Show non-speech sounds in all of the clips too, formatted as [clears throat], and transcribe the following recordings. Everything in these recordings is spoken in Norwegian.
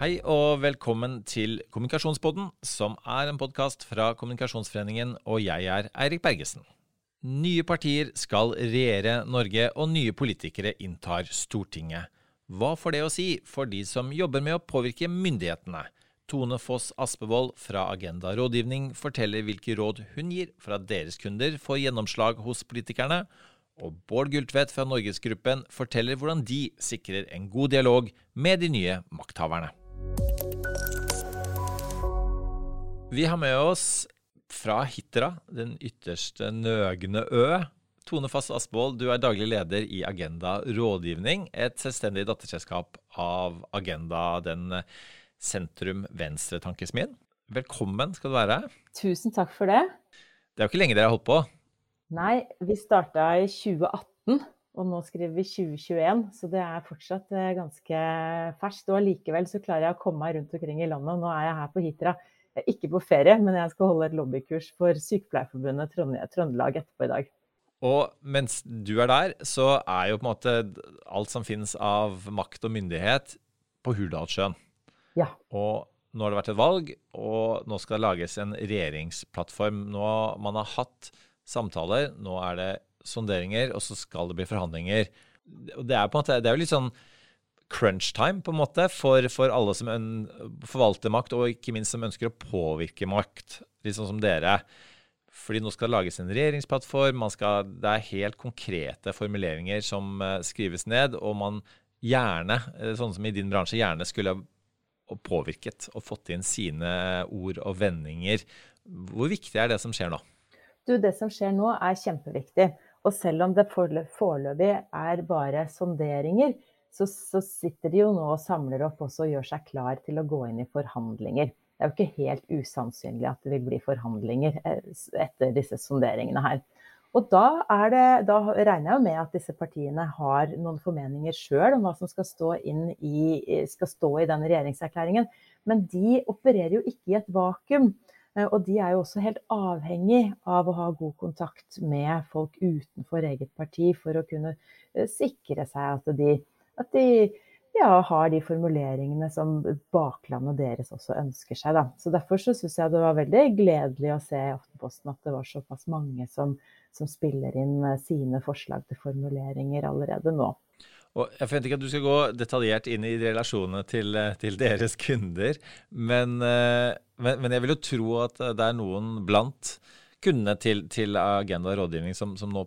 Hei og velkommen til Kommunikasjonspodden, som er en podkast fra Kommunikasjonsforeningen, og jeg er Eirik Bergesen. Nye partier skal regjere Norge, og nye politikere inntar Stortinget. Hva får det å si for de som jobber med å påvirke myndighetene? Tone Foss Aspevold fra Agenda rådgivning forteller hvilke råd hun gir for at deres kunder får gjennomslag hos politikerne, og Bård Gultvedt fra Norgesgruppen forteller hvordan de sikrer en god dialog med de nye makthaverne. Vi har med oss fra Hitra, den ytterste nøgne ø. Tone Fast Asvold, du er daglig leder i Agenda rådgivning, et selvstendig datterselskap av Agenda, den sentrum-venstre-tankesmien. Velkommen skal du være. Tusen takk for det. Det er jo ikke lenge dere har holdt på? Nei, vi starta i 2018, og nå skriver vi 2021. Så det er fortsatt eh, ganske ferskt. Og allikevel så klarer jeg å komme meg rundt omkring i landet. Nå er jeg her på Hitra. Jeg er ikke på ferie, men jeg skal holde et lobbykurs for Sykepleierforbundet Trøndelag etterpå i dag. Og mens du er der, så er jo på en måte alt som finnes av makt og myndighet på Hurdalssjøen. Ja. Og nå har det vært et valg, og nå skal det lages en regjeringsplattform. Nå Man har hatt samtaler, nå er det sonderinger, og så skal det bli forhandlinger. Det er, måte, det er jo litt sånn crunch time på en måte, for, for alle som forvalter makt, og ikke minst som ønsker å påvirke makt, litt sånn som dere. Fordi nå skal det lages en regjeringsplattform, skal, det er helt konkrete formuleringer som uh, skrives ned, og man gjerne, eh, sånn som i din bransje, gjerne skulle påvirket og fått inn sine ord og vendinger. Hvor viktig er det som skjer nå? Du, det som skjer nå er kjempeviktig. Og selv om det foreløpig er bare sonderinger, så, så, sitter de jo nå og samler opp også og gjør seg klar til å gå inn i forhandlinger. Det er jo ikke helt usannsynlig at det vil bli forhandlinger eh, etter disse sonderingene her. Og da, det, da regner jeg jo med at disse partiene har noen formeninger sjøl om hva som skal stå, i, skal stå i den regjeringserklæringen. Men de opererer jo ikke i et vakuum. Eh, og de er jo også helt avhengig av å ha god kontakt med folk utenfor eget parti for å kunne eh, sikre seg at de, at de ja, har de formuleringene som baklandet deres også ønsker seg. Da. Så Derfor så syns jeg det var veldig gledelig å se i Aftenposten at det var såpass mange som, som spiller inn eh, sine forslag til formuleringer allerede nå. Og jeg forventer ikke at du skal gå detaljert inn i relasjonene til, eh, til deres kunder, men, eh, men, men, jeg vil jo tro at det er noen blant kundene til, til Agenda rådgivning som, som, nå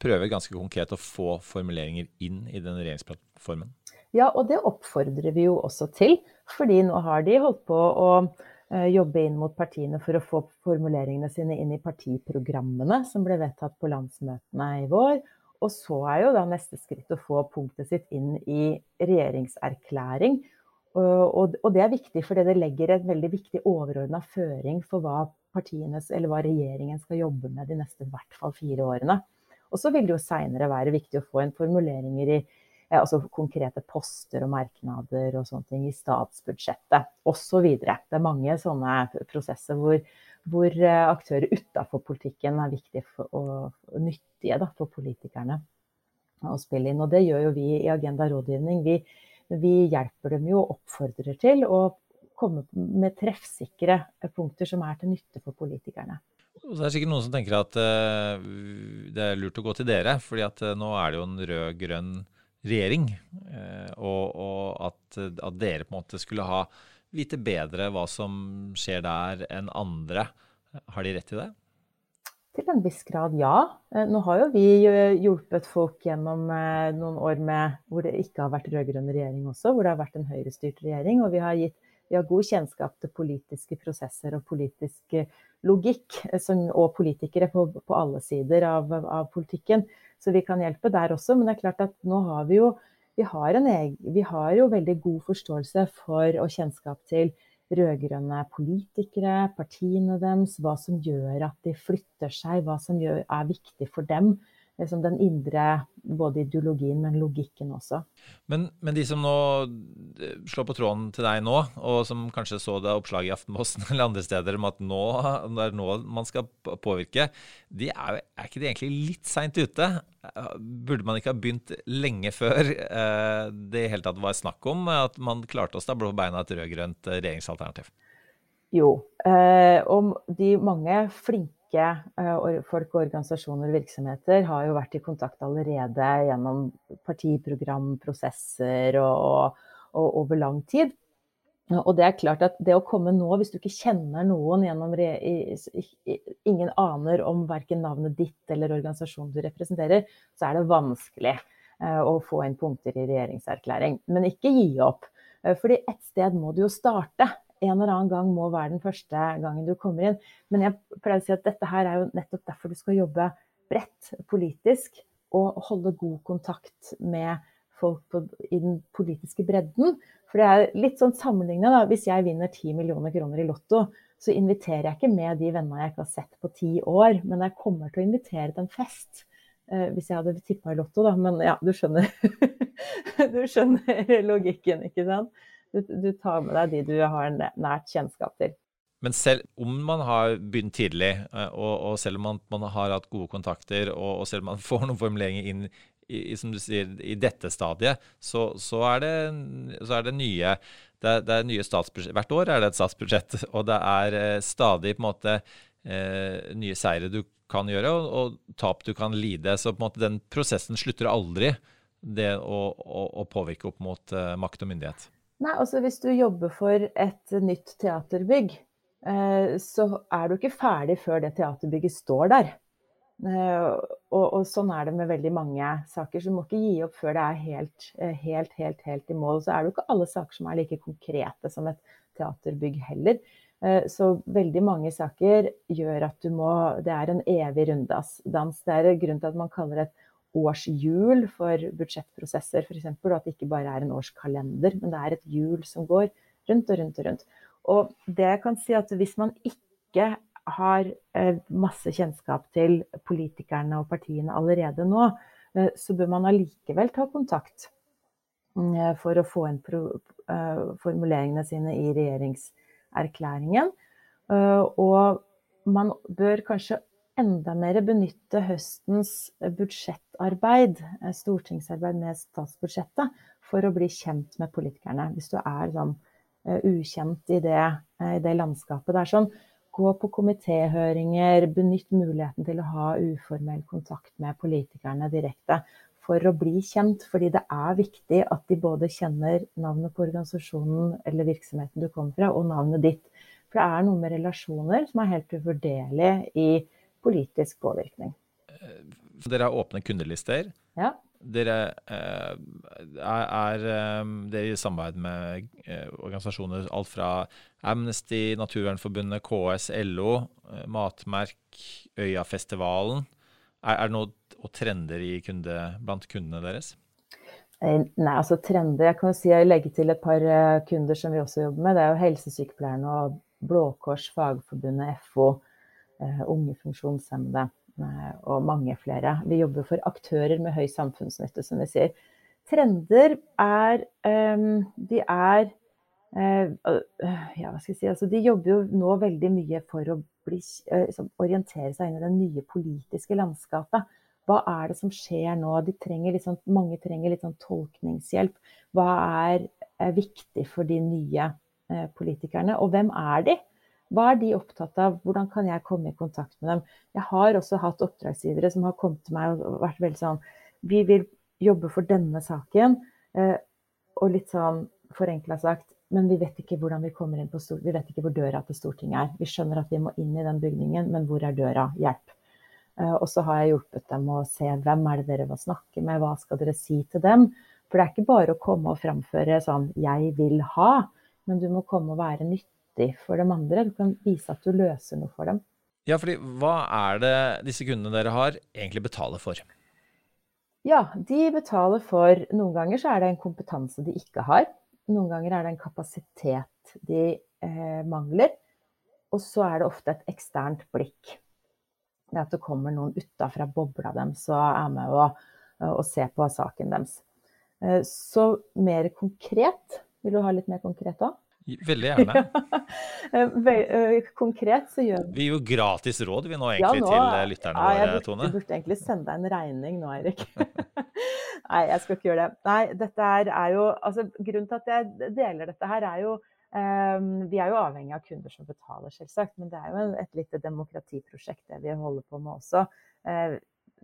prøver ganske konkret å få formuleringer inn i den regjeringsplattformen. Ja, og det oppfordrer vi jo også til. Fordi nå har de holdt på å eh, jobbe inn mot partiene for å få formuleringene sine inn i partiprogrammene som ble vedtatt på landsmøtene i vår. Og så er jo da neste skritt å få punktet sitt inn i regjeringserklæring. Og, og det er viktig fordi det legger en veldig viktig overordna føring for hva partienes, eller hva regjeringen skal jobbe med de neste hvert fall fire årene. Og så vil det jo seinere være viktig å få en formuleringer i altså konkrete poster og merknader og sånne ting i statsbudsjettet osv. Det er mange sånne prosesser hvor hvor eh, aktører utafor politikken er viktige og nyttige da, for politikerne å spille inn. Og det gjør jo vi i Agenda rådgivning. Vi, vi hjelper dem jo og oppfordrer til å komme med treffsikre punkter som er til nytte for politikerne. Så det er sikkert noen som tenker at uh, det er lurt å gå til dere, fordi at nå er det jo en rød-grønn regjering. Og, og at, at, dere på en måte skulle ha vite bedre hva som skjer der enn andre. Har de rett til det? Til en viss grad, ja. Eh, nå har jo vi eh, hjulpet folk gjennom eh, noen år med, hvor det ikke har vært rød-grønn regjering også, hvor det har vært en høyrestyrt regjering. Og vi har, gitt, vi har god kjennskap til politiske prosesser og politisk logikk, og politikere på, på alle sider av, av, politikken. Så vi kan hjelpe der også. Men det er klart at nå har vi jo vi har, egen, vi har jo veldig god forståelse for og kjennskap til rød-grønne politikere, partiene deres, hva som gjør at de flytter seg, hva som gjør, er viktig for dem liksom den indre både ideologien, men logikken også. Men, men, de som nå eh, slår på tråden til deg nå, og som kanskje så det oppslaget i Aftenposten [laughs] eller andre steder om at nå, det er nå man skal påvirke, de er, er ikke de egentlig litt seint ute? Burde man ikke ha begynt lenge før eh, det i hele tatt var snakk om at man klarte å stable på beina et rød-grønt regjeringsalternativ? Jo, eh, og de mange flinke Eh, folk, organisasjoner og virksomheter har jo vært i kontakt allerede gjennom partiprogramprosesser og, og, over lang tid. Og det er klart at det å komme nå, hvis du ikke kjenner noen gjennom Ingen aner om verken navnet ditt eller organisasjonen du representerer, så er det vanskelig eh, å få inn punkter i regjeringserklæring. Men ikke gi opp. Eh, fordi et sted må du jo starte en eller annen gang må være den første gangen du kommer inn. Men jeg pleier å si at dette her er jo nettopp derfor du skal jobbe bredt politisk og holde god kontakt med folk på, i den politiske bredden. For det er litt sånn sammenligna, da. Hvis jeg vinner 10 millioner kroner i Lotto, så inviterer jeg ikke med de vennene jeg ikke har sett på ti år, men jeg kommer til å invitere til en fest. Eh, hvis jeg hadde tippa i Lotto, da. Men ja, du skjønner, [laughs] du skjønner logikken, ikke sant. Du, du, tar med deg de du har nært kjennskap til. Men selv om man har begynt tidlig, eh, og, og selv om man, man, har hatt gode kontakter, og, og, selv om man [laughs] får noen formuleringer inn i, som du sier, i dette stadiet, så, så, er, det, så er, det, nye det det er nye. Hvert år er det et statsbudsjett, [laughs] og det er eh, stadig på en måte eh, nye seire du kan gjøre, og, og, tap du kan lide. Så på en måte den prosessen slutter aldri, det å, å, å påvirke opp mot eh, makt og myndighet. Nei, altså Hvis du jobber for et nytt teaterbygg, eh, så er du ikke ferdig før det teaterbygget står der. Eh, og, og, sånn er det med veldig mange saker. Så du må ikke gi opp før det er helt, eh, helt, helt, helt i mål. Så er det jo ikke alle saker som er like konkrete som et teaterbygg heller. Så veldig mange saker gjør at du må Det er en evig runddans. Det er grunnen til at man kaller det et årshjul for budsjettprosesser, f.eks. At det ikke bare er en årskalender, men det er et hjul som går rundt og rundt og rundt. Og det jeg kan si at hvis man ikke har eh, masse kjennskap til politikerne og partiene allerede nå, eh, så bør man allikevel ta kontakt eh, for å få inn formuleringene sine i regjeringserklæringen. Og man bør kanskje enda mer benytte høstens budsjettarbeid, eh, stortingsarbeid med statsbudsjettet, for å bli kjent med politikerne. Hvis du er sånn uh, ukjent i det, uh, i det, landskapet. Det er sånn, gå på komitéhøringer, benytt muligheten til å ha uformell kontakt med politikerne direkte. For å bli kjent, fordi det er viktig at de både kjenner navnet på organisasjonen eller virksomheten du kommer fra, og navnet ditt. For det er noe med relasjoner som er helt uvurderlig i politisk påvirkning. Dere har åpne kundelister. Ja. Dere eh, er, er eh, dere i samarbeid med eh, organisasjoner alt fra Amnesty, Naturvernforbundet, KS, LO, Matmerk, Øyafestivalen. Er, er det noe trender i kunde, blant kundene deres? Nei, altså trender Jeg kan jo si jeg legger til et par kunder som vi også jobber med. Det er jo helsesykepleierne og Blå Kors, Fagforbundet, FO, unge funksjonshemmede eh, og mange flere. Vi jobber for aktører med høy samfunnsnytte, som vi sier. Trender er ehm, De er eh, ja, hva skal jeg si, altså De jobber jo nå veldig mye for å bli, liksom, orientere seg inn i det nye politiske landskapet. Hva er det som skjer nå? Trenger sånn, mange trenger litt sånn tolkningshjelp. Hva er, er viktig for de nye politikerne, og hvem er de? Hva er de opptatt av? Hvordan kan jeg komme i kontakt med dem? Jeg har også hatt oppdragsgivere som har kommet til meg og vært veldig sånn Vi vil jobbe for denne saken. Eh, og litt sånn forenkla sagt men vi vet ikke hvordan vi kommer inn på Stortinget. Vi vet ikke hvor døra til Stortinget er. Vi skjønner at vi må inn i den bygningen, men hvor er døra? Hjelp. Eh, og så har jeg hjulpet dem å se hvem er det dere må snakke med, hva skal dere si til dem? For det er ikke bare å komme og framføre sånn 'jeg vil ha', men du må komme og være nyttig nyttig for de andre. Du kan vise at du løser noe for dem. Ja, fordi hva er det disse kundene dere har, egentlig betaler for? Ja, de betaler for Noen ganger så er det en kompetanse de ikke har. Noen ganger er det en kapasitet de eh, mangler. Og så er det ofte et eksternt blikk. Det at det kommer noen utafra bobla dem så er med å, å se på saken deres. Så mer konkret Vil du ha litt mer konkret da? Veldig gjerne. [laughs] Konkret så gjør vi gir jo gratis råd vi nå egentlig ja, nå, til lytterne våre, Tone. Du burde egentlig sende deg en regning nå, Eirik. [laughs] [laughs] Nei, jeg skal ikke gjøre det. Nei, dette er, er jo altså, Grunnen til at jeg deler dette her, er jo um, Vi er jo avhengig av kunder som betaler, selvsagt. Men det er jo et lite demokratiprosjekt det vi holder på med også. Uh,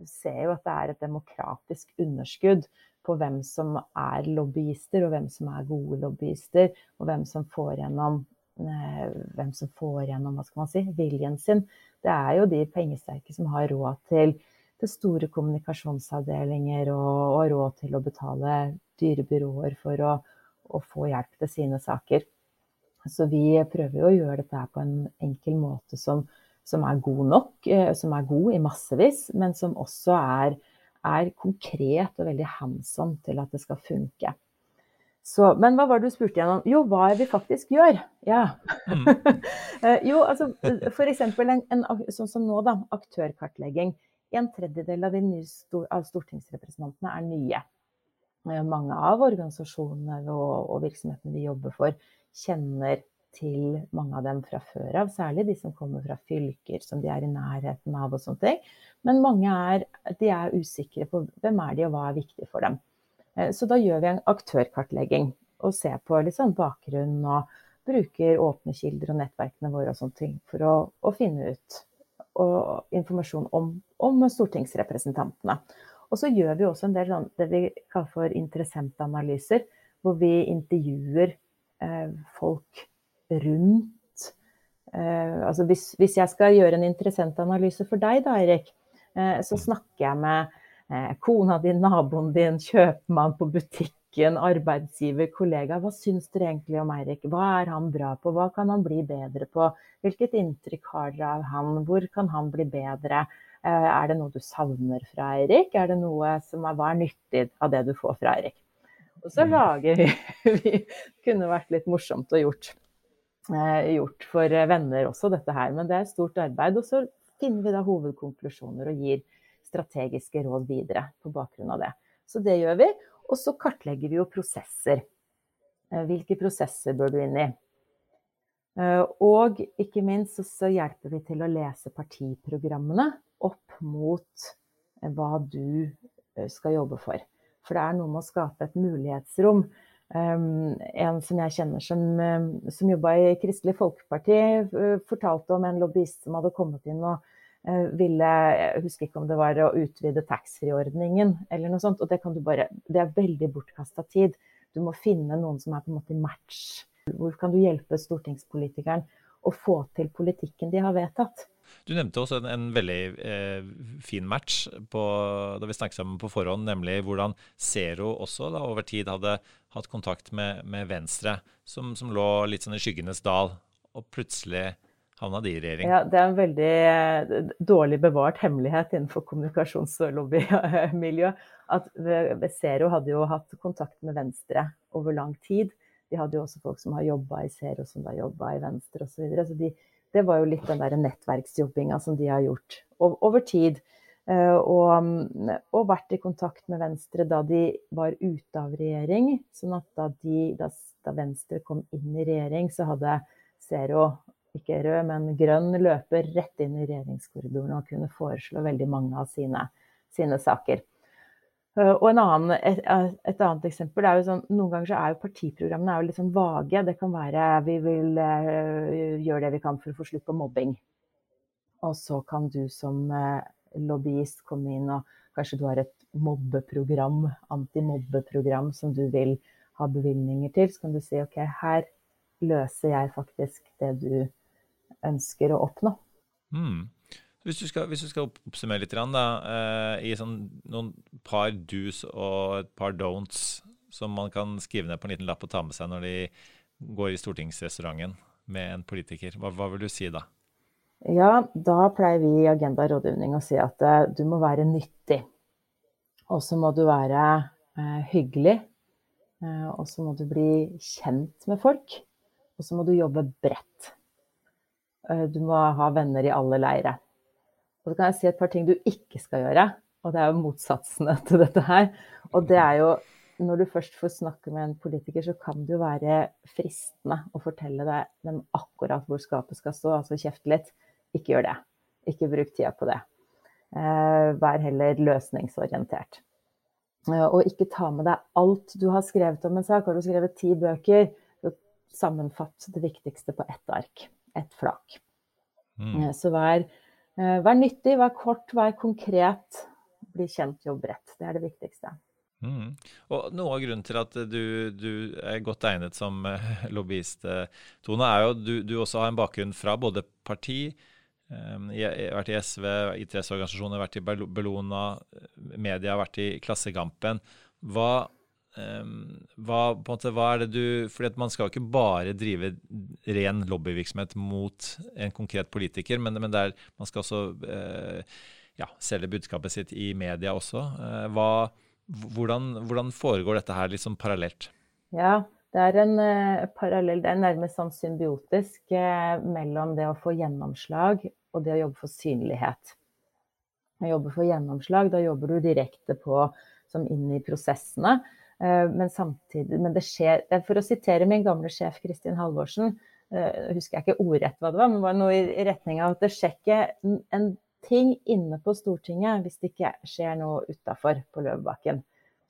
ser jo at det er et demokratisk underskudd på hvem som er lobbyister, og hvem som er gode lobbyister, og hvem som får gjennom, uh, hvem som får gjennom hva skal man si, viljen sin. Det er jo de pengesterke som har råd til til store kommunikasjonsavdelinger og, og, råd til å betale dyre byråer for å, å, få hjelp til sine saker. Så vi prøver jo å gjøre dette på en enkel måte som, som er god nok, eh, som er god i massevis, men som også er, er konkret og veldig handsom til at det skal funke. Så, men hva var det du spurte igjennom? Jo, hva er vi faktisk gjør? Ja. Mm. [laughs] Eh, jo, altså f.eks. En, en, sånn som nå, da. Aktørkartlegging. En tredjedel av, de av stortingsrepresentantene er nye. Eh, mange av organisasjonene og, og virksomhetene vi jobber for, kjenner til mange av dem fra før av, særlig de som kommer fra fylker som de er i nærheten av og sånne ting. Men mange er, er usikre på hvem er de og hva er viktig for dem. Eh, så da gjør vi en aktørkartlegging og ser på liksom bakgrunn og bruker åpne kilder og nettverkene våre og sånne ting for å, å finne ut og informasjon om, om, stortingsrepresentantene. Og så gjør vi også en del sånn, det vi kaller for interessentanalyser, hvor vi intervjuer eh, folk rundt eh, Altså hvis, hvis, jeg skal gjøre en interessentanalyse for deg da, Erik, eh, så snakker jeg med eh, kona din, naboen din, kjøpmann på butikken, arbeidsgiver, kollega. Hva syns dere egentlig om Eirik? Hva er han bra på? Hva kan han bli bedre på? Hvilket inntrykk har dere av han? Hvor kan han bli bedre? Eh, er det noe du savner fra Eirik? Er det noe som er, hva er nyttig av det du får fra Eirik? Og så mm. lager vi [laughs] Det kunne vært litt morsomt å gjort, gjort for venner også, dette her. Men det er stort arbeid. Og så finner vi da hovedkonklusjoner og gir strategiske råd videre på bakgrunn av det. Så det gjør vi. Og så kartlegger vi jo prosesser. Eh, hvilke prosesser bør du inn i? Eh, og ikke minst så hjelper vi til å lese partiprogrammene opp mot eh, hva du skal jobbe for. For det er noe med å skape et mulighetsrom. En som jeg kjenner som, som jobba i Kristelig Folkeparti, fortalte om en lobbyist som hadde kommet inn og Eh, ville Jeg husker ikke om det var å utvide taxfree-ordningen eller noe sånt. Og det bare Det er veldig bortkasta tid. Du må finne noen som er på en måte match. Hvor kan du hjelpe stortingspolitikeren å få til politikken de har vedtatt? Du nevnte også en, en veldig eh, fin match på, da vi snakket sammen på forhånd, nemlig hvordan Zero også da, over tid hadde hatt kontakt med, med Venstre, som, som, lå litt sånn i skyggenes dal, og plutselig havna de i regjering? Ja, Det er en veldig eh, dårlig bevart hemmelighet innenfor kommunikasjons- og lobbymiljø. At Zero hadde jo hatt kontakt med Venstre over lang tid. De hadde jo også folk som har jobba i Zero, som har jobba i Venstre osv. Så, videre. så de, det var jo litt den der nettverksjobbinga som de har gjort over tid. Eh, og, og, vært i kontakt med Venstre da de var ute av regjering. Sånn at da, de, da, da Venstre kom inn i regjering, så hadde Zero ikke rød, men grønn, løper rett inn i regjeringskorridoren og kunne foreslå veldig mange av sine, sine saker. Eh, og annen, et, et, annet eksempel er jo sånn Noen ganger så er jo partiprogrammene er jo litt sånn vage. Det kan være vi vil uh, gjøre det vi kan for å få slutt på mobbing. Og så kan du som uh, lobbyist komme inn og kanskje du har et mobbeprogram, antimobbeprogram som du vil ha bevilgninger til. Så kan du si OK, her løser jeg faktisk det du ønsker å oppnå. Mm. Hvis, du skal, hvis, du skal, oppsummere litt da, eh, i sånn, noen par do's og et par don'ts som man kan skrive ned på en liten lapp og ta med seg når de går i stortingsrestauranten med en politiker, hva, hva vil du si da? Ja, da pleier vi i Agenda rådgivning å si at uh, du må være nyttig. Og så må du være eh, hyggelig. Uh, og så må du bli kjent med folk. Og så må du jobbe bredt. Eh, du må ha venner i alle leire. Og så kan jeg si et par ting du ikke skal gjøre, og det er jo motsatsene [laughs] til dette her. Og det er jo når du først får snakke med en politiker, så kan det jo være fristende å fortelle deg dem akkurat hvor skapet skal stå, altså kjefte litt. Ikke gjør det. Ikke bruk tida på det. Eh, vær heller løsningsorientert. Eh, og ikke ta med deg alt du har skrevet om en sak. Har du skrevet ti bøker, så sammenfatt det viktigste på ett ark. Ett flak. Mm. Eh, så vær, vær nyttig, vær kort, vær konkret. Bli kjent, jobb bredt. Det er det viktigste. Mm. Og Noe av grunnen til at du, du er godt egnet som eh, [laughs] lobbyist, eh, Tone, er jo at du, du også har en bakgrunn fra både parti, um, vært i SV, idrettsorganisasjoner, vært i Bellona, media, vært i Klassekampen. Hva, hva, på en måte, hva er det du fordi Man skal ikke bare drive ren lobbyvirksomhet mot en konkret politiker, men, men der, man skal også eh, ja, selge budskapet sitt i media også. Eh, hva hvordan, hvordan, foregår dette her liksom parallelt? Ja, det er en eh, parallell, det er nærmest sånn symbiotisk uh, mellom det å få gjennomslag og det å jobbe for synlighet. Å jobbe for gjennomslag, da jobber du direkte på som inn i prosessene. Uh, men samtidig Men det skjer For å sitere min gamle sjef Kristin Halvorsen, husker jeg ikke ordrett hva det var, men det var noe i retning av at det skjer ikke en ting inne på Stortinget hvis det ikke skjer noe utafor på Løvebakken.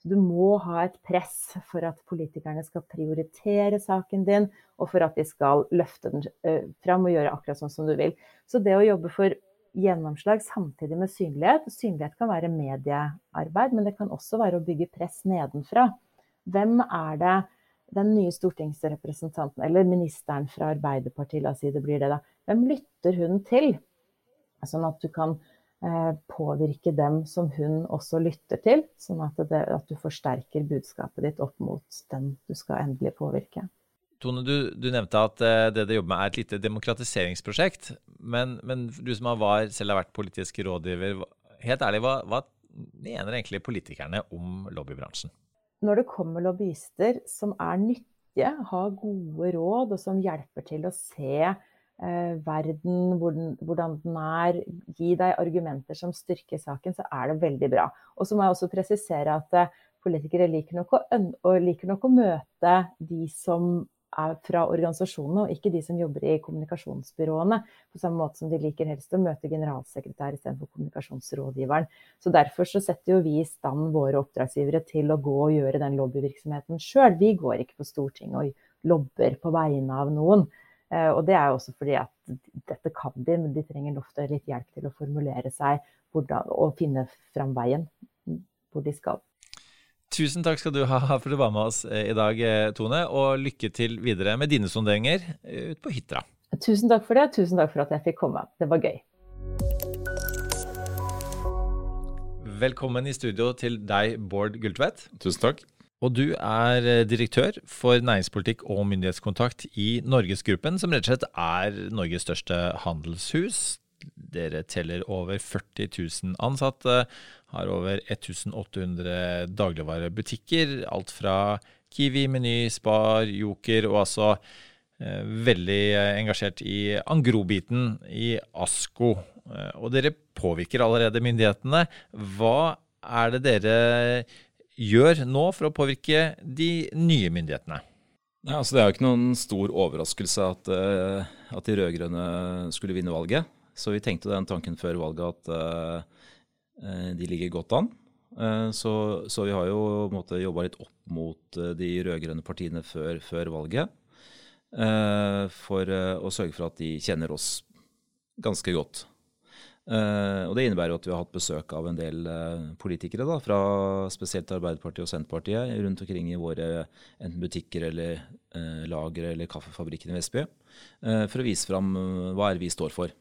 du må ha et press for at politikerne skal prioritere saken din, og for at de skal løfte den fram og gjøre akkurat sånn som du vil. Så det å jobbe for gjennomslag samtidig med synlighet Synlighet kan være mediearbeid, men det kan også være å bygge press nedenfra. Hvem er det den nye stortingsrepresentanten, eller ministeren fra Arbeiderpartiet, la oss si det blir det, da. Hvem lytter hun til? Sånn at du kan eh, påvirke dem som hun også lytter til, sånn at, det, at, du forsterker budskapet ditt opp mot den du skal endelig påvirke. Tone, du, du nevnte at eh, det du jobber med er et lite demokratiseringsprosjekt. Men, men du som var, selv har vært politisk rådgiver, helt ærlig, hva, hva mener egentlig politikerne om lobbybransjen? Når det kommer lobbyister som er nyttige, har gode råd og som hjelper til å se eh, verden, hvordan, den er, gi deg argumenter som styrker saken, så er det veldig bra. Og så må jeg også presisere at eh, politikere liker nok, å, liker nok å møte de som er fra organisasjonene, og ikke de som jobber i kommunikasjonsbyråene. På samme måte som de liker helst å møte generalsekretær istedenfor kommunikasjonsrådgiveren. Så Derfor så setter jo vi i stand våre oppdragsgivere til å gå og gjøre den lobbyvirksomheten sjøl. Vi går ikke på Stortinget og lobber på vegne av noen. Eh, og det er jo også fordi at dette kan de, men de trenger ofte litt hjelp til å formulere seg hvordan, og finne fram veien hvor de skal. Tusen takk skal du ha [laughs] for at du var med oss eh, i dag, eh, Tone. Og lykke til videre med dine sonderinger ut på Hitra. Tusen takk for det. Tusen takk for at jeg fikk komme. Det var gøy. Velkommen i studio til deg, Bård Gultvedt. Tusen takk. Og du er eh, direktør for næringspolitikk og myndighetskontakt i Norgesgruppen, som rett og slett er Norges største handelshus. Dere teller over 40 000 ansatte, har over 1800 dagligvarebutikker. Alt fra Kiwi, Meny, Spar, Joker og altså eh, veldig engasjert i Angro-biten i Asko. Eh, og dere påvirker allerede myndighetene. Hva er det dere gjør nå for å påvirke de nye myndighetene? Ja, altså det er jo ikke noen stor overraskelse at, uh, at de rød-grønne skulle vinne valget. Så vi tenkte den tanken før valget at uh, de ligger godt an. Uh, så, så, vi har jo jobba litt opp mot de rød-grønne partiene før, før valget. For å sørge for at de kjenner oss ganske godt. Og Det innebærer jo at vi har hatt besøk av en del politikere, da, fra spesielt Arbeiderpartiet og Senterpartiet rundt omkring i våre enten butikker eller lagre eller kaffefabrikken i Vestby, for å vise fram hva er vi står for.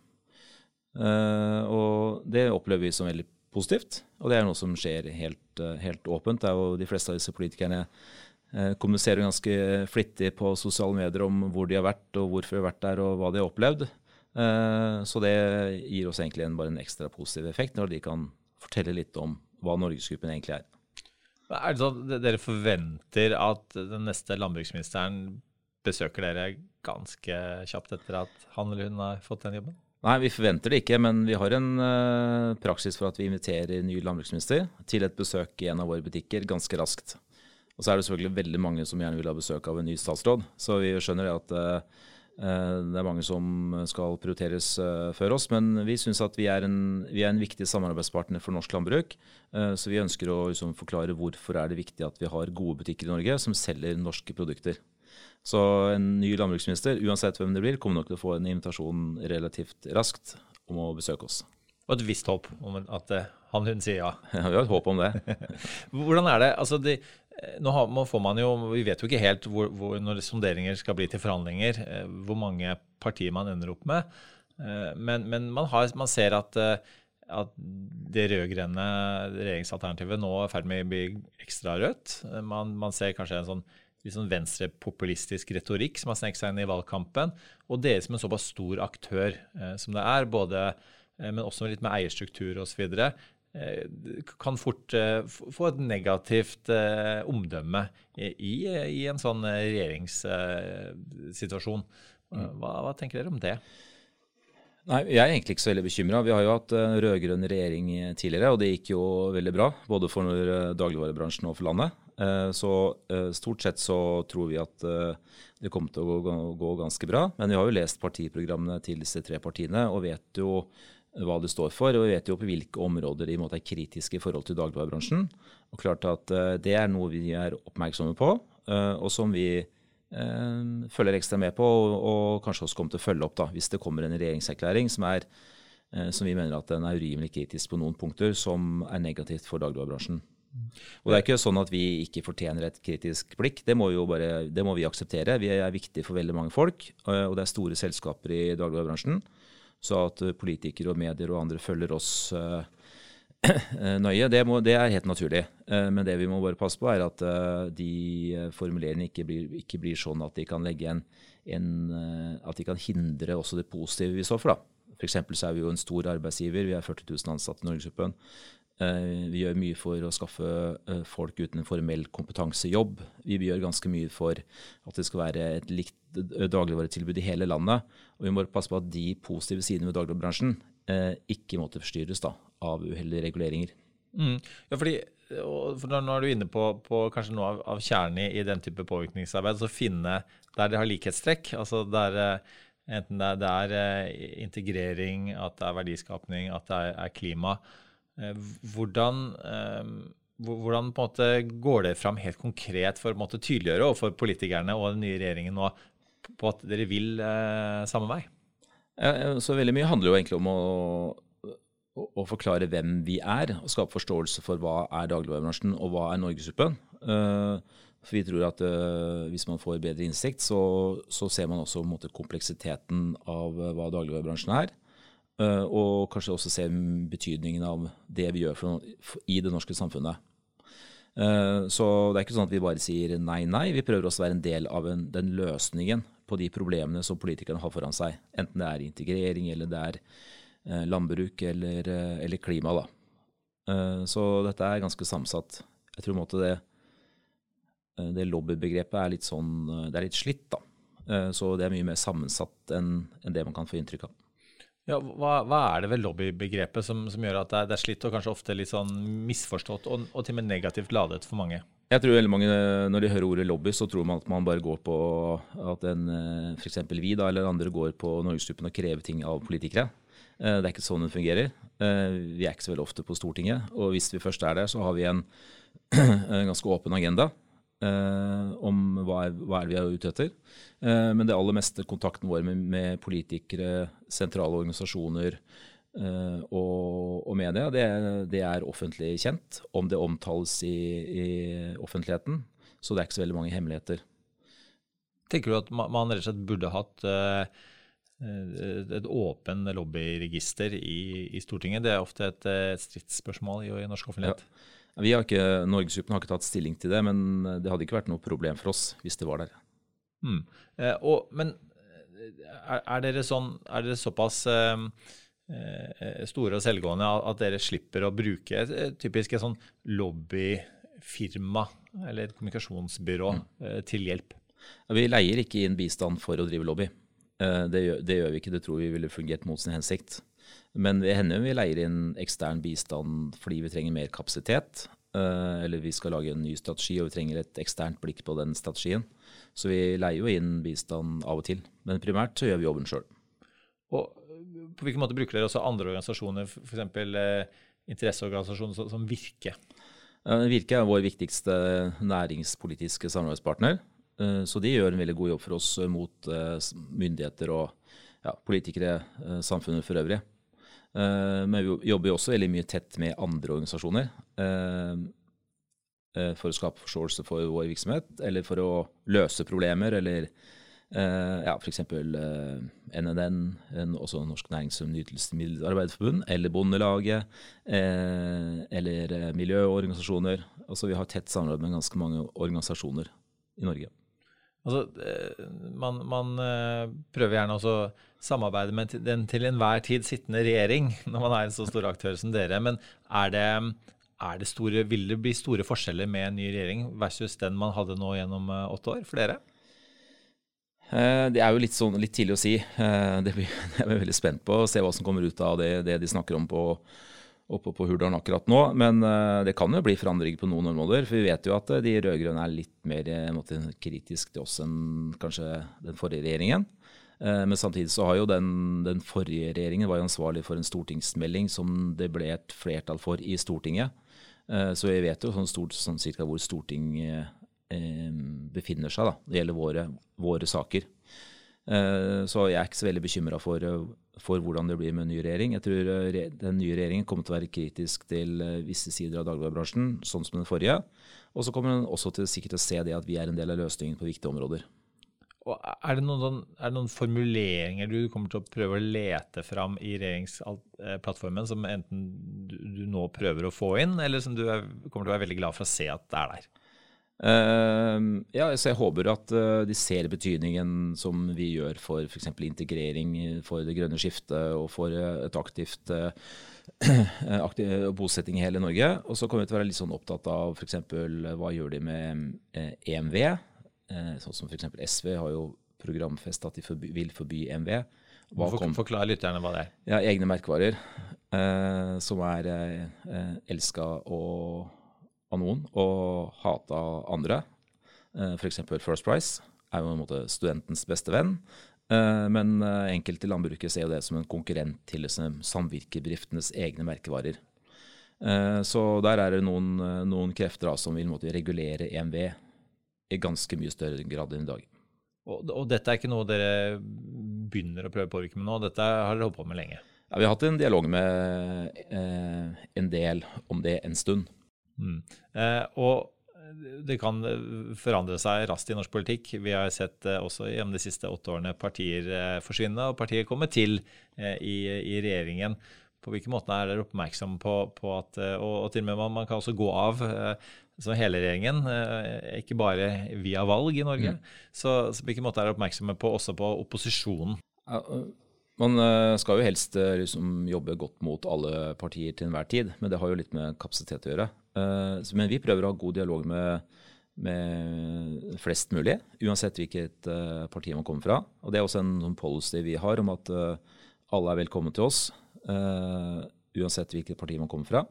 Og Det opplever vi som veldig positivt, og det er noe som skjer helt, helt åpent. Det er jo De fleste av disse politikerne kommuniserer ganske flittig på sosiale medier om hvor de har vært, og hvorfor de har vært der, og hva de har opplevd. Eh, så det gir oss egentlig en, bare en ekstra positiv effekt når de kan fortelle litt om hva Norgesgruppen egentlig er. Er det sånn at dere forventer at den neste landbruksministeren besøker dere ganske kjapt etter at han eller hun har fått den jobben? Nei, vi forventer det ikke, men vi har en uh, praksis for at vi inviterer ny landbruksminister til et besøk i en av våre butikker ganske raskt. Og så er det selvfølgelig veldig mange som gjerne vil ha besøk av en ny statsråd. Så vi skjønner at uh, det er mange som skal prioriteres før oss. Men vi syns at vi er, en, vi er, en, viktig samarbeidspartner for norsk landbruk. Så vi ønsker å liksom, forklare hvorfor er det viktig at vi har gode butikker i Norge som selger norske produkter. Så en ny landbruksminister, uansett hvem det blir, kommer nok til å få en invitasjon relativt raskt om å besøke oss. Og et visst håp om at eh, han hun sier ja. [laughs] Ja, Vi har et håp om det. [laughs] Hvordan er det? Altså, de, eh, nå får man jo, Vi vet jo ikke helt hvor, hvor, når sonderinger skal bli til forhandlinger, eh, hvor mange partier man ender opp med. Men, men man, har, man, ser at, at det rød-grønne regjeringsalternativet nå er i ferd med å bli ekstra rødt. Man, man ser kanskje en sånn litt sånn venstrepopulistisk retorikk som har sneket seg inn i valgkampen. Og dere som en såpass stor aktør eh, som det er, både, eh, men også litt med eierstruktur osv., eh, kan fort eh, få et negativt eh, omdømme i, i, en sånn eh, regjeringssituasjon. Mm. Hva, hva tenker dere om det? Nei, Jeg er egentlig ikke så veldig bekymra. Vi har jo hatt rød-grønn regjering tidligere, og det gikk jo veldig bra. Både for dagligvarebransjen og for landet. Eh, så eh, stort sett så tror vi at eh, det kommer til å gå, ganske bra. Men vi har jo lest partiprogrammene til disse tre partiene og vet jo hva det står for. Og vi vet jo på hvilke områder de måte er kritiske i forhold til dagligvarebransjen. Og klart at det er noe vi er oppmerksomme på, og som vi følger ekstra med på, og, kanskje også kommer til å følge opp da, hvis det kommer en regjeringserklæring som, er, som vi mener at den er urimelig kritisk på noen punkter, som er negativt for dagligvarebransjen. Og Det er ikke sånn at vi ikke fortjener et kritisk blikk. Det må, bare, det må vi akseptere. Vi er viktige for veldig mange folk, og det er store selskaper i dagligvarebransjen. Så at politikere og medier og andre følger oss uh, [clears throat] nøye, det, må, det, er helt naturlig. Men det vi må bare passe på, er at de formuleringene ikke blir, ikke blir, sånn at de kan legge en, en At de kan hindre også det positive vi står for. da. F.eks. så er vi jo en stor arbeidsgiver. Vi er 40 000 ansatte i Norgesgruppen. Eh, vi gjør mye for å skaffe eh, folk uten formell kompetansejobb. Vi gjør ganske mye for at det skal være et likt eh, dagligvaretilbud i hele landet. Og vi må passe på at de positive sidene ved dagligvarebransjen ikke måtte forstyrres da, av uheldige reguleringer. Mm. Ja, fordi, for Nå er du inne på, på kanskje noe av, av kjernen i, den type påvirkningsarbeid. så finne der det har likhetstrekk. altså der Enten det er, det er integrering, at det er verdiskapning, at det er, er klima. Eh, hvordan, eh, hvordan går det fram helt konkret for å tydeliggjøre overfor politikerne og den nye regjeringen nå på at dere vil eh, samme vei? så Veldig mye handler jo egentlig om å, å, forklare hvem vi er, og skape forståelse for hva er dagligvarebransjen og hva er Norgesgruppen. For vi tror at hvis man får bedre innsikt, så, så ser man også måte, kompleksiteten av hva dagligvarebransjen er. Eh, og kanskje også se betydningen av det vi gjør for, for, i det norske samfunnet. Uh, så det er ikke sånn at vi bare sier nei, nei. Vi prøver også å være en del av en, den løsningen på de problemene som politikerne har foran seg. Enten det er integrering, eller det er uh, landbruk eller, eller klima. Da. så dette er ganske samsatt. Jeg tror måte, det, det lobbybegrepet er litt sånn Det er litt slitt, da. så det er mye mer sammensatt enn, enn det man kan få inntrykk av. Ja, hva, hva, er det ved lobbybegrepet som, som gjør at det er, det er, slitt og kanskje ofte litt sånn misforstått og, og til og med negativt ladet for mange? Jeg tror veldig mange, Når de hører ordet lobby, så tror man at man bare går på at en eh, f.eks. vi da, eller andre går på Norgesgruppen og krever ting av politikere. Eh, det er ikke sånn det fungerer. Eh, vi er ikke så veldig ofte på Stortinget. Og hvis vi først er der, så har vi en, [clears throat] en ganske åpen agenda. Uh, om hva er, hva er, vi er ute etter. Eh, men det aller meste kontakten vår med, med politikere, sentrale organisasjoner eh, og, og, media, det, det, er offentlig kjent. Om det omtales i, i, offentligheten. Så det er ikke så veldig mange hemmeligheter. Tenker du at man rett og slett burde hatt et åpen lobbyregister i, i, Stortinget? Det er ofte et, et stridsspørsmål i, i norsk offentlighet. Ja. Vi har ikke, Norgesgruppen har ikke tatt stilling til det, men det hadde ikke vært noe problem for oss hvis det var der. Mm. Eh, og, men er, er, dere sånn, er, dere såpass eh, eh store og selvgående at dere slipper å bruke et, typisk et sånn lobbyfirma eller et kommunikasjonsbyrå mm. eh, til hjelp? Vi leier ikke inn bistand for å drive lobby. Det gjør, det gjør, vi ikke, det tror vi ville fungert mot sin hensikt. Men det hender vi leier inn ekstern bistand fordi vi trenger mer kapasitet. Eller vi skal lage en ny strategi og vi trenger et eksternt blikk på den strategien. Så vi leier jo inn bistand av og til. Men primært så gjør vi jobben sjøl. På hvilken måte bruker dere også andre organisasjoner, f.eks. Eh, interesseorganisasjoner som Virke? Virke er vår viktigste næringspolitiske samarbeidspartner. Eh, så de gjør en veldig god jobb for oss mot eh, myndigheter og ja, politikere, eh, samfunnet for øvrig. Men vi jobber jo også veldig mye tett med andre organisasjoner for å skape forståelse for vår virksomhet, eller for å løse problemer, eller ja, F.eks. NNN, også Norsk Nærings- og Nytelsesmiddelarbeiderforbund, eller Bondelaget, eller miljøorganisasjoner. Altså Vi har tett samarbeid med ganske mange organisasjoner i Norge. Altså, man, man prøver gjerne også å samarbeide med den til enhver tid sittende regjering [laughs] når man er en så stor aktør som dere. Men er det, er det store, vil det bli store forskjeller med en ny regjering versus den man hadde nå gjennom åtte år for dere? Eh, det er jo litt, sånn, litt tidlig å si. Eh, det blir, [laughs] vi er veldig spent på å se hva som kommer ut av det, det de snakker om på, oppe på Hurdalen akkurat nå. Men eh, det kan jo bli forandringer på noen områder. For vi vet jo at de rød-grønne er litt mer måte, kritisk til oss enn kanskje den forrige regjeringen. Men samtidig så har jo den, den, forrige regjeringen var ansvarlig for en stortingsmelding som det ble et flertall for i Stortinget. Så vi vet jo sånn stort sånn cirka hvor Stortinget Eh, befinner seg. Da. Det gjelder våre, våre saker. Eh, så jeg er ikke så veldig bekymra for, for, hvordan det blir med en ny regjering. Jeg tror eh, den nye regjeringen kommer til å være kritisk til visse sider av dagligvarebransjen, sånn som den forrige. Og så kommer den også til sikkert å se det at vi er en del av løsningen på viktige områder. Er, det noen, sånn, er det noen formuleringer du kommer til å prøve å lete fram i regjeringsplattformen som enten du, du nå prøver å få inn, eller som du er, kommer til å være veldig glad for å se at det er der? Uh, ja, så jeg håper at uh, de ser betydningen som vi gjør for f.eks. integrering, for det grønne skiftet og for uh, et aktivt [clears throat] aktiv, bosetting i hele Norge. Og så kommer vi til å være litt sånn opptatt av f.eks. hva gjør de med EMV. sånn som f.eks. SV har jo programfestet at de forby, vil forby EMV. Hva For, forklar lytterne hva det er. Ja, Egne merkevarer som er uh, elska og av noen og hata andre. Eh, F.eks. First Price er jo en måte studentens beste venn. Eh, men eh, enkelte i landbruket ser jo det som en konkurrent til samvirkebedriftenes egne merkevarer. Så der er det noen, noen krefter som vil måtte regulere EMV i ganske mye større grad enn i dag. Og, og, dette er ikke noe dere begynner å prøve å påvirke med nå, dette har dere holdt på med lenge? Ja, Vi har hatt en dialog med eh, en del om det en stund. Mm. Eh, og det kan forandre seg raskt i norsk politikk. Vi har sett eh, også gjennom de siste åtte årene partier eh, forsvinne, og partier komme til i, i, regjeringen. På hvilken måte er dere oppmerksom på, på at og, og, til og med man, man kan også gå av så hele regjeringen, ikke bare via valg i Norge. Mm. Så, så på hvilken måte er dere oppmerksomme på, også på opposisjonen? Man skal jo helst liksom, jobbe godt mot alle partier til enhver tid, men det har jo litt med kapasitet å gjøre. Eh, men vi prøver å ha god dialog med, med flest mulig, uansett hvilket eh, parti man kommer fra. Og Det er også en sånn policy vi har om at eh, alle er velkommen til oss, uansett hvilket parti man kommer fra.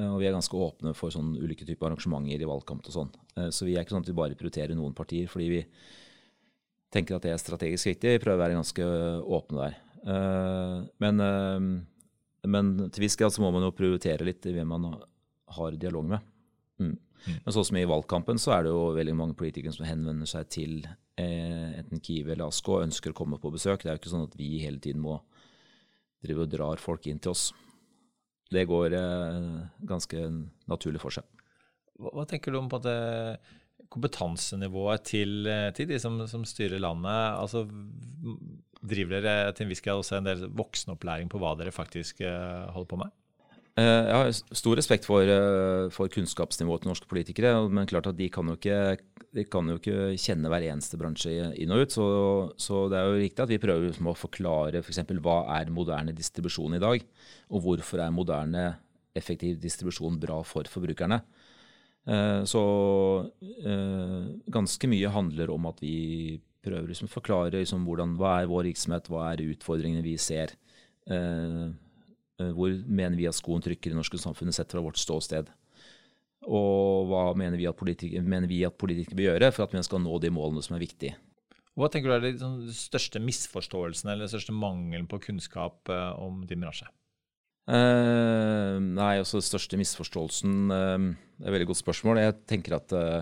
Og vi er ganske åpne for sånn ulike typer arrangementer i valgkamp og sånn. Så vi er ikke sånn at vi bare prioriterer noen partier fordi vi tenker at det er strategisk viktig. Vi prøver å være ganske åpne der. Men, men til viss grad så må man jo prioritere litt i hvem man har dialog med. Mm. Mm. Men sånn som i valgkampen, så er det jo veldig mange politikere som henvender seg til eh, enten Kiev eller Asko og ønsker å komme på besøk. Det er jo ikke sånn at vi hele tiden må drive og drar folk inn til oss. Det går eh, ganske naturlig for seg. Hva, tenker du om på det kompetansenivået til, eh, til de som, som, styrer landet? Altså, driver dere til en viss grad også en del voksenopplæring på hva dere faktisk uh, holder på med? Eh, jeg har stor respekt for, eh, for, kunnskapsnivået til norske politikere. Men klart at de kan jo ikke, kan jo ikke kjenne hver eneste bransje inn og ut. Så, så, det er jo riktig at vi prøver liksom å forklare f.eks. For hva er moderne distribusjon i dag? Og hvorfor er moderne effektiv distribusjon bra for forbrukerne? Eh, så ganske mye handler om at vi prøver liksom å forklare liksom hvordan, hva er vår virksomhet, hva er utfordringene vi ser. Eh, hvor mener vi at skoen trykker i det norske samfunnet sett fra vårt ståsted. Og hva mener vi, at politikere, politikere bør gjøre for at vi skal nå de målene som er viktige. Hva tenker du er den sånn, største misforståelsen eller den største mangelen på kunnskap eh, om din bransje? Uh, nei, altså den største misforståelsen uh, Det er et veldig godt spørsmål. Jeg tenker at uh,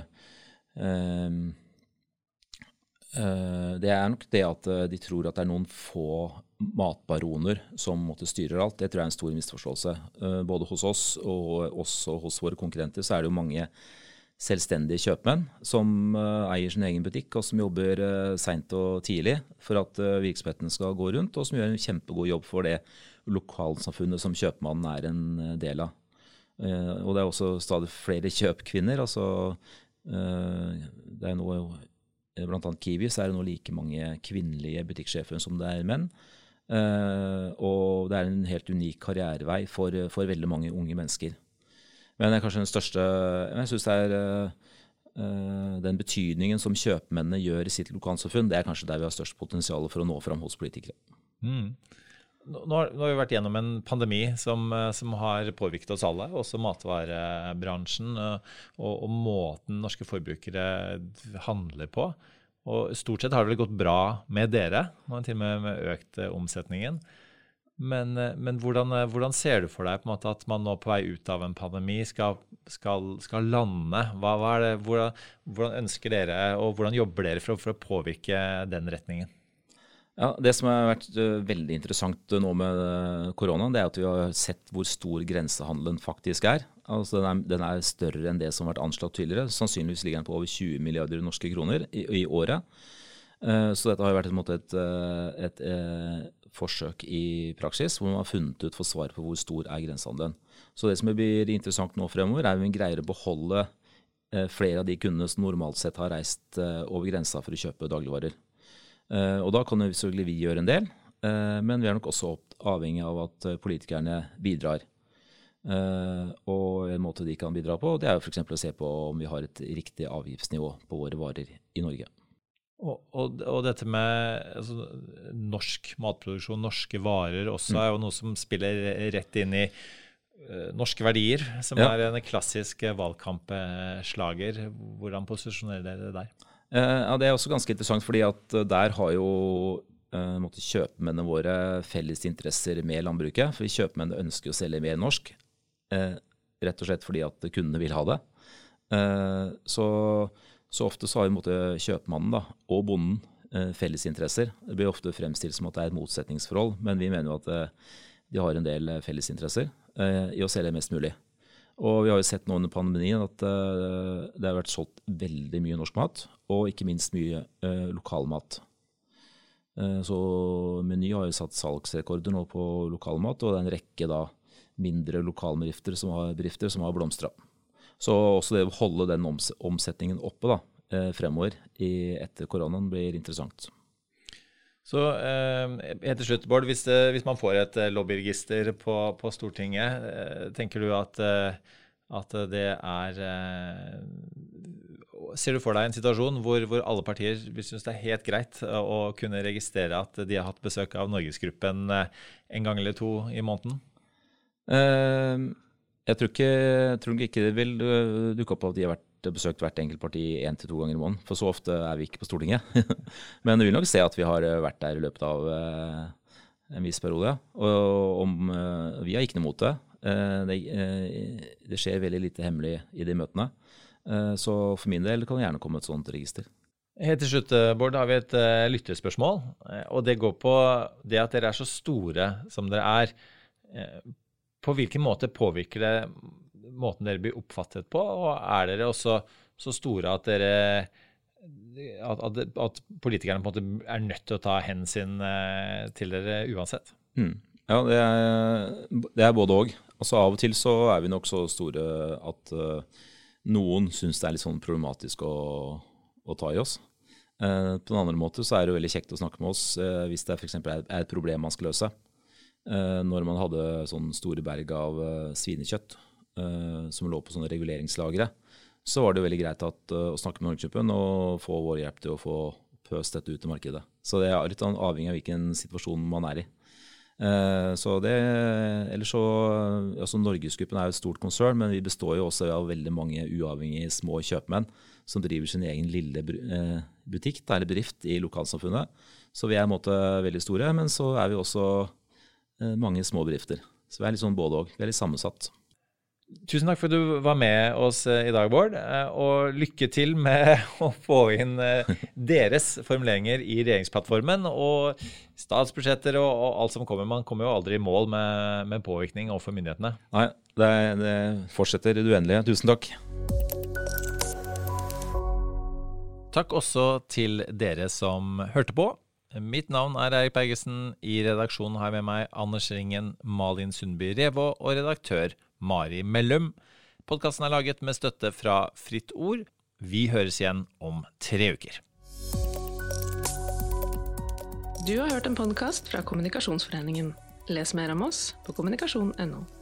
det er nok det at de tror at det er noen få matbaroner som måtte styrer alt. Det tror jeg er en stor misforståelse. både hos oss og også hos våre konkurrenter så er det jo mange selvstendige kjøpmenn som eier sin egen butikk, og som jobber seint og tidlig for at virksomheten skal gå rundt, og som gjør en kjempegod jobb for det lokalsamfunnet som kjøpmannen er en eh, del av. Eh, og det er også stadig flere kjøpkvinner. altså eh, det er nå Blant annet Kiwi så er det nå like mange kvinnelige butikksjefer som det er menn. og det er en helt unik karrierevei for, for veldig mange unge mennesker. Men det er kanskje den største Jeg syns det er den betydningen som kjøpmennene gjør i sitt lokalsamfunn, det er kanskje der vi har størst potensial for å nå fram hos politikere. Mm. Nå, nå, har vi vært gjennom en pandemi som, eh, som har påvirket oss alle, også matvarebransjen eh, og, og, måten norske forbrukere handler på. Og Stort sett har det vel gått bra med dere, til og med med økt eh, omsetningen. Men, men hvordan, hvordan, ser du for deg måte at man nå på vei ut av en pandemi skal, skal, skal lande? Hva, hva det, hvordan, hvordan, ønsker dere, og hvordan jobber dere for, for å påvirke den retningen? Ja, Det som har vært uh, veldig interessant uh, nå med uh, korona, det er at vi har sett hvor stor grensehandelen faktisk er. Altså den er, den er større enn det som har vært anslått tidligere. Sannsynligvis ligger den på over 20 milliarder norske kroner i, i året. så dette har vært et, et, et, et forsøk i praksis, hvor man har funnet ut for svar på hvor stor er grensehandelen. Så det som blir interessant nå fremover, er om vi greier å beholde flere av de kundene som normalt sett har reist over grensa for å kjøpe dagligvarer. Eh, og da kan jo selvfølgelig vi gjøre en del, eh, men vi er nok også avhengig av at eh, politikerne bidrar. Og en måte de kan bidra på, det er jo f.eks. å se på om vi har et riktig avgiftsnivå på våre varer i Norge. Og, og, og dette med altså, norsk matproduksjon, norske varer, også mm. er jo noe som spiller rett inn i uh, norske verdier, som ja. er en klassisk valgkampslager. Hvordan posisjonerer dere det der? Eh, ja, Det er også ganske interessant, fordi at eh, der har jo måtte kjøpmennene våre felles interesser med landbruket. For vi kjøpmennene ønsker å selge mer norsk, rett og slett fordi at kundene vil ha det. Så, så, ofte så har måte, kjøpmannen da, og bonden felles interesser. Det blir ofte fremstilt som at det er et motsetningsforhold, men vi mener jo at de har en del felles interesser i å selge mest mulig. Og vi har jo sett nå under pandemien at det har vært solgt veldig mye norsk mat, og ikke minst mye eh, lokalmat. Eh, så Meny har jo satt salgsrekorder nå på lokalmat, og det er en rekke da mindre lokalbedrifter som har, bedrifter har blomstra. Så også det å holde den oms omsetningen oppe da, fremover i, etter koronaen blir interessant. Så eh, til slutt, Bård, hvis, det, hvis, man får et lobbyregister på, på Stortinget, tenker du at at det er eh, Ser du for deg en situasjon hvor, hvor alle partier vil synes det er helt greit å kunne registrere at de har hatt besøk av Norgesgruppen eh, en gang eller to i måneden? Uh, jeg tror ikke, tror ikke det vil dukke opp at de har vært, besøkt hvert enkelt parti én til to ganger i måneden. For så ofte er vi ikke på Stortinget. [laughs] Men du vil nok se at vi har vært der i løpet av en viss periode. Og om, vi har ikke noe mot det. Eh, eh, det, skjer veldig lite hemmelig i de møtene. Eh, så for min del kan det gjerne komme et sånt register. Helt til slutt, Bård, har vi et lyttespørsmål. lytterspørsmål. og det går på det at dere er så store som dere er. på hvilken måte påvirker det måten dere blir oppfattet på? Og er dere også så store at dere at, at, at politikerne på en måte er nødt til å ta hensyn til dere uansett? Mm. Ja, det er, det er både òg. Altså Av og til så er vi nok så store at uh, noen syns det er litt sånn problematisk å, å ta i oss. Uh, på den andre måte så er det veldig kjekt å snakke med oss uh, hvis det f.eks. Er, et problem man skal løse. når man hadde sånn store berg av svinekjøtt som lå på sånne reguleringslagre, så var det veldig greit at, å snakke med Norgesgruppen og få vår hjelp til å få pøst dette ut i markedet. Så det er litt avhengig av hvilken situasjon man er i. Eh, så det, ellers så, altså Norgesgruppen er jo et stort konsern, men vi består jo også av veldig mange uavhengige små kjøpmenn som driver sin egen lille eh, butikk eller bedrift i lokalsamfunnet. Så vi er i en måte veldig store, men så er vi også eh, mange små bedrifter. Så vi er litt sånn både òg. Vi er litt sammensatt. Tusen takk for at du var med oss eh, i dag, Bård. Eh, og lykke til med [laughs] å få inn eh, deres formuleringer i regjeringsplattformen og statsbudsjetter og, alt som kommer. Man kommer jo aldri i mål med, med påvirkning overfor myndighetene. Nei, det, det fortsetter i det uendelige. Tusen takk. Takk også til dere som hørte på. Mitt navn er Eirik Bergesen. I redaksjonen har jeg med meg Anders Ringen, Malin Sundby Revå og redaktør Mari Mellum. Podkasten er laget med støtte fra Fritt Ord. Vi høres igjen om tre uker. Du har hørt en podkast fra Kommunikasjonsforeningen. Les mer om oss på kommunikasjon.no.